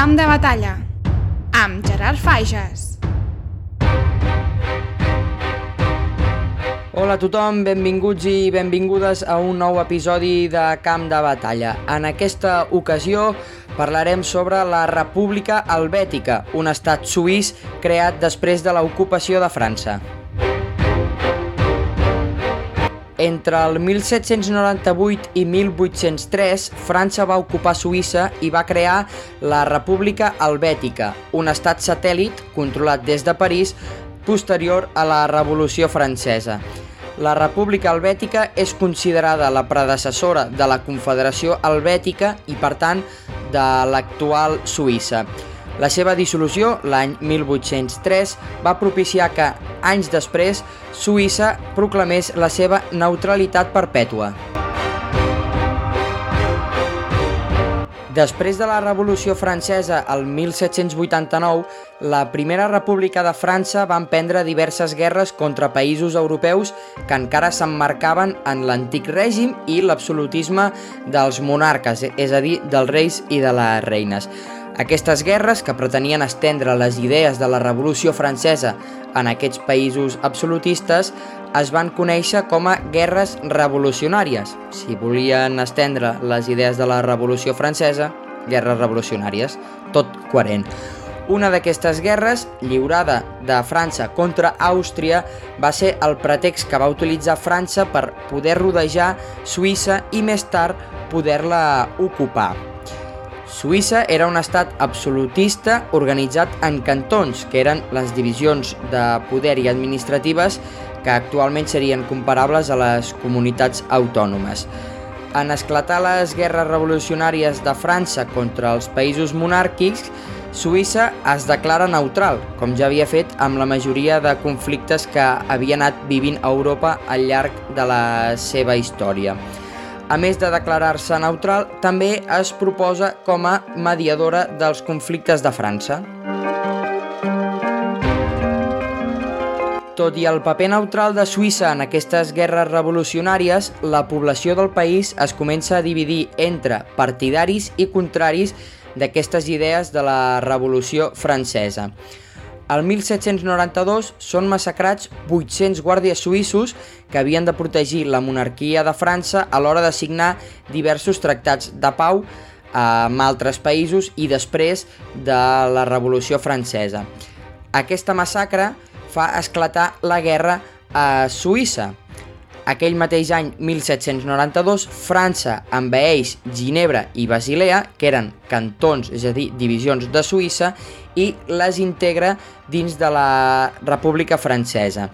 Camp de batalla amb Gerard Fages. Hola a tothom, benvinguts i benvingudes a un nou episodi de Camp de Batalla. En aquesta ocasió parlarem sobre la República Helvètica, un estat suís creat després de l'ocupació de França. Entre el 1798 i 1803, França va ocupar Suïssa i va crear la República Helvètica, un estat satèl·lit controlat des de París posterior a la Revolució Francesa. La República Helvètica és considerada la predecessora de la Confederació Helvètica i, per tant, de l'actual Suïssa. La seva dissolució, l'any 1803, va propiciar que, anys després, Suïssa proclamés la seva neutralitat perpètua. Després de la Revolució Francesa, el 1789, la Primera República de França va emprendre diverses guerres contra països europeus que encara s'emmarcaven en l'antic règim i l'absolutisme dels monarques, és a dir, dels reis i de les reines. Aquestes guerres, que pretenien estendre les idees de la Revolució Francesa en aquests països absolutistes, es van conèixer com a guerres revolucionàries. Si volien estendre les idees de la Revolució Francesa, guerres revolucionàries, tot coherent. Una d'aquestes guerres, lliurada de França contra Àustria, va ser el pretext que va utilitzar França per poder rodejar Suïssa i més tard poder-la ocupar. Suïssa era un estat absolutista organitzat en cantons, que eren les divisions de poder i administratives que actualment serien comparables a les comunitats autònomes. En esclatar les guerres revolucionàries de França contra els països monàrquics, Suïssa es declara neutral, com ja havia fet amb la majoria de conflictes que havia anat vivint a Europa al llarg de la seva història. A més de declarar-se neutral, també es proposa com a mediadora dels conflictes de França. Tot i el paper neutral de Suïssa en aquestes guerres revolucionàries, la població del país es comença a dividir entre partidaris i contraris d'aquestes idees de la Revolució Francesa. Al 1792 són massacrats 800 guàrdies suïssos que havien de protegir la monarquia de França a l'hora de signar diversos tractats de pau amb altres països i després de la Revolució Francesa. Aquesta massacre fa esclatar la guerra a Suïssa. Aquell mateix any, 1792, França envaeix Ginebra i Basilea, que eren cantons, és a dir, divisions de Suïssa, i les integra dins de la República Francesa.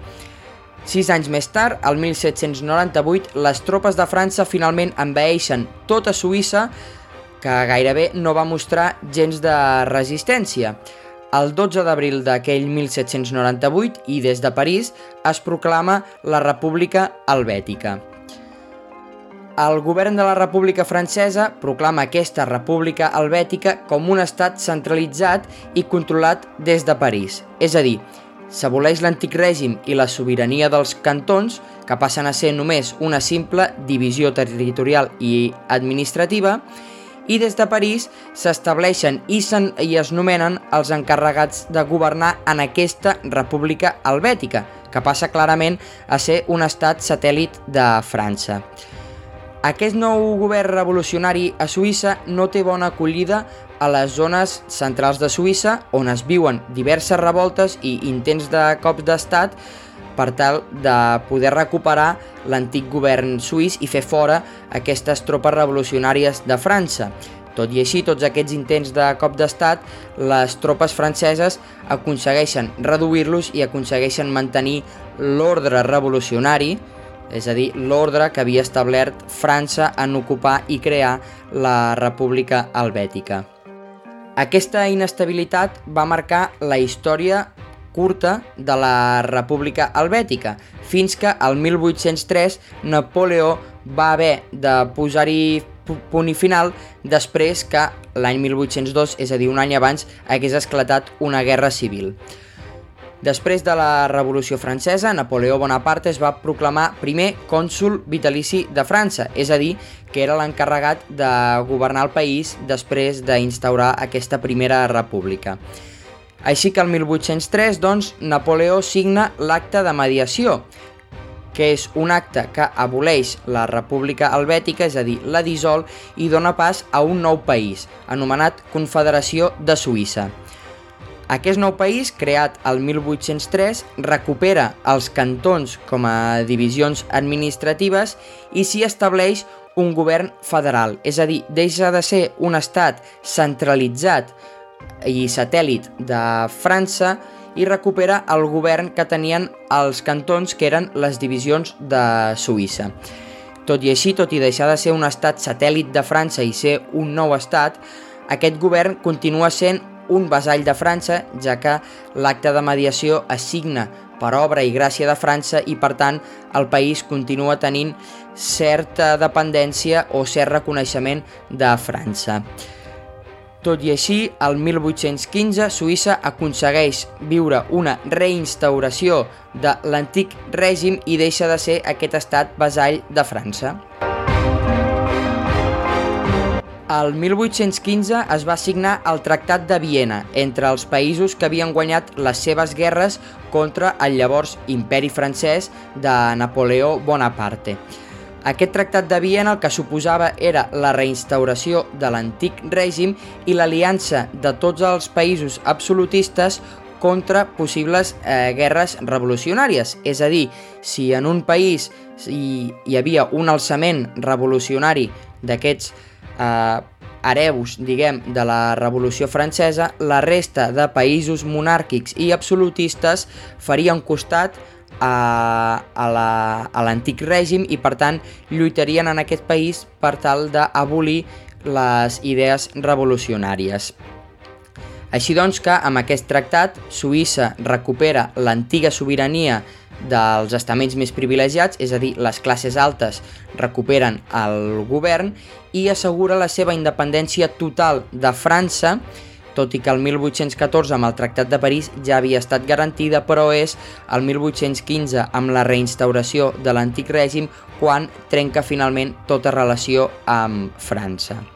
Sis anys més tard, el 1798, les tropes de França finalment envaeixen tota Suïssa, que gairebé no va mostrar gens de resistència. El 12 d'abril d'aquell 1798 i des de París es proclama la República Helvètica. El govern de la República Francesa proclama aquesta República Helvètica com un estat centralitzat i controlat des de París, és a dir, s'aboleix l'antic règim i la sobirania dels cantons, que passen a ser només una simple divisió territorial i administrativa, i des de París s'estableixen i, i es nomenen els encarregats de governar en aquesta república helvètica, que passa clarament a ser un estat satèl·lit de França. Aquest nou govern revolucionari a Suïssa no té bona acollida a les zones centrals de Suïssa, on es viuen diverses revoltes i intents de cops d'estat per tal de poder recuperar l'antic govern suís i fer fora aquestes tropes revolucionàries de França. Tot i així, tots aquests intents de cop d'estat, les tropes franceses aconsegueixen reduir-los i aconsegueixen mantenir l'ordre revolucionari, és a dir, l'ordre que havia establert França en ocupar i crear la República Helvètica. Aquesta inestabilitat va marcar la història curta de la República Helvètica, fins que el 1803 Napoleó va haver de posar-hi punt i final després que l'any 1802, és a dir, un any abans, hagués esclatat una guerra civil. Després de la Revolució Francesa, Napoleó Bonaparte es va proclamar primer cònsul vitalici de França, és a dir, que era l'encarregat de governar el país després d'instaurar aquesta primera república. Així que el 1803, doncs, Napoleó signa l'acte de mediació, que és un acte que aboleix la República Helvètica, és a dir, la dissol, i dona pas a un nou país, anomenat Confederació de Suïssa. Aquest nou país, creat el 1803, recupera els cantons com a divisions administratives i s'hi estableix un govern federal, és a dir, deixa de ser un estat centralitzat i satèl·lit de França i recupera el govern que tenien els cantons que eren les divisions de Suïssa. Tot i així, tot i deixar de ser un estat satèl·lit de França i ser un nou estat, aquest govern continua sent un vasall de França, ja que l'acte de mediació assigna per obra i gràcia de França i, per tant, el país continua tenint certa dependència o cert reconeixement de França. Tot i així, el 1815 Suïssa aconsegueix viure una reinstauració de l'antic règim i deixa de ser aquest estat vasall de França. El 1815 es va signar el Tractat de Viena entre els països que havien guanyat les seves guerres contra el llavors imperi francès de Napoleó Bonaparte. Aquest tractat de Viena el que suposava era la reinstauració de l'antic règim i l'aliança de tots els països absolutistes contra possibles eh, guerres revolucionàries. És a dir, si en un país hi, hi havia un alçament revolucionari d'aquests eh, hereus, diguem, de la Revolució Francesa, la resta de països monàrquics i absolutistes farien costat a, a l'antic la, règim i per tant lluitarien en aquest país per tal d'abolir les idees revolucionàries. Així doncs que amb aquest tractat Suïssa recupera l'antiga sobirania dels estaments més privilegiats, és a dir, les classes altes recuperen el govern i assegura la seva independència total de França tot i que el 1814 amb el Tractat de París ja havia estat garantida, però és el 1815 amb la reinstauració de l'antic règim quan trenca finalment tota relació amb França.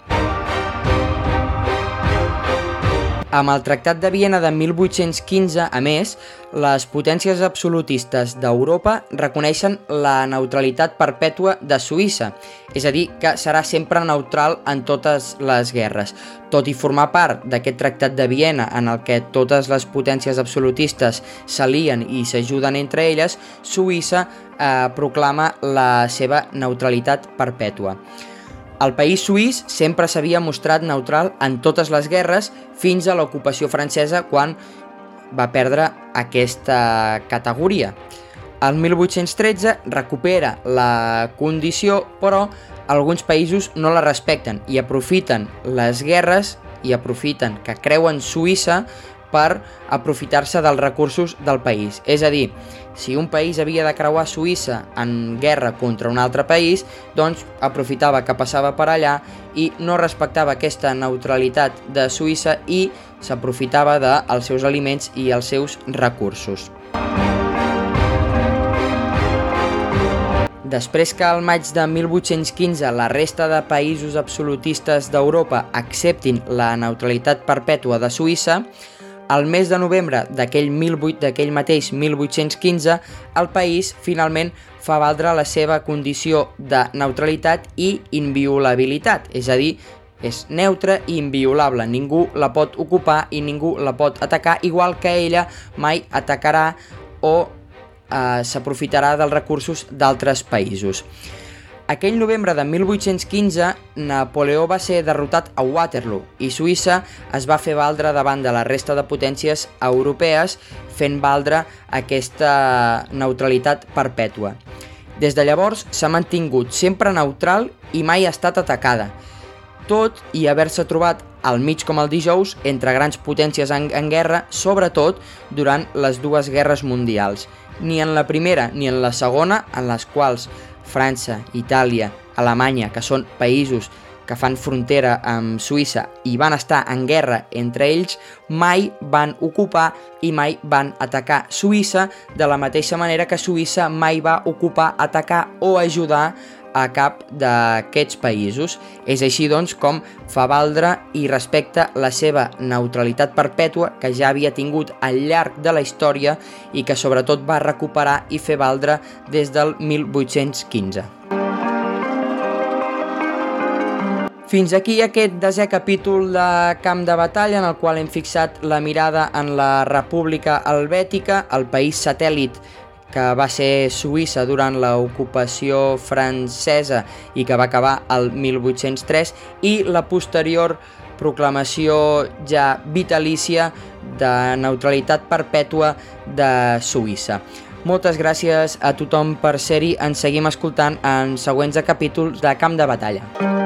Amb el Tractat de Viena de 1815, a més, les potències absolutistes d'Europa reconeixen la neutralitat perpètua de Suïssa, és a dir, que serà sempre neutral en totes les guerres. Tot i formar part d'aquest Tractat de Viena en el que totes les potències absolutistes s'alien i s'ajuden entre elles, Suïssa eh, proclama la seva neutralitat perpètua. El país suís sempre s'havia mostrat neutral en totes les guerres fins a l'ocupació francesa quan va perdre aquesta categoria. El 1813 recupera la condició, però alguns països no la respecten i aprofiten les guerres i aprofiten que creuen Suïssa per aprofitar-se dels recursos del país. És a dir, si un país havia de creuar Suïssa en guerra contra un altre país, doncs aprofitava que passava per allà i no respectava aquesta neutralitat de Suïssa i s'aprofitava dels seus aliments i els seus recursos. Després que al maig de 1815 la resta de països absolutistes d'Europa acceptin la neutralitat perpètua de Suïssa, al mes de novembre d'aquell mateix 1815, el país finalment fa valdre la seva condició de neutralitat i inviolabilitat, és a dir, és neutra i inviolable, ningú la pot ocupar i ningú la pot atacar, igual que ella mai atacarà o eh, s'aprofitarà dels recursos d'altres països. Aquell novembre de 1815, Napoleó va ser derrotat a Waterloo i Suïssa es va fer valdre davant de la resta de potències europees fent valdre aquesta neutralitat perpètua. Des de llavors s'ha mantingut sempre neutral i mai ha estat atacada, tot i haver-se trobat al mig com el dijous entre grans potències en, en guerra, sobretot durant les dues guerres mundials. Ni en la primera ni en la segona, en les quals França, Itàlia, Alemanya, que són països que fan frontera amb Suïssa i van estar en guerra entre ells, mai van ocupar i mai van atacar Suïssa, de la mateixa manera que Suïssa mai va ocupar, atacar o ajudar a cap d'aquests països. És així, doncs, com fa valdre i respecta la seva neutralitat perpètua que ja havia tingut al llarg de la història i que sobretot va recuperar i fer valdre des del 1815. Fins aquí aquest desè capítol de Camp de Batalla en el qual hem fixat la mirada en la República Helvètica, el país satèl·lit que va ser Suïssa durant l'ocupació francesa i que va acabar el 1803 i la posterior proclamació ja vitalícia de neutralitat perpètua de Suïssa. Moltes gràcies a tothom per ser-hi. Ens seguim escoltant en següents capítols de Camp de Batalla.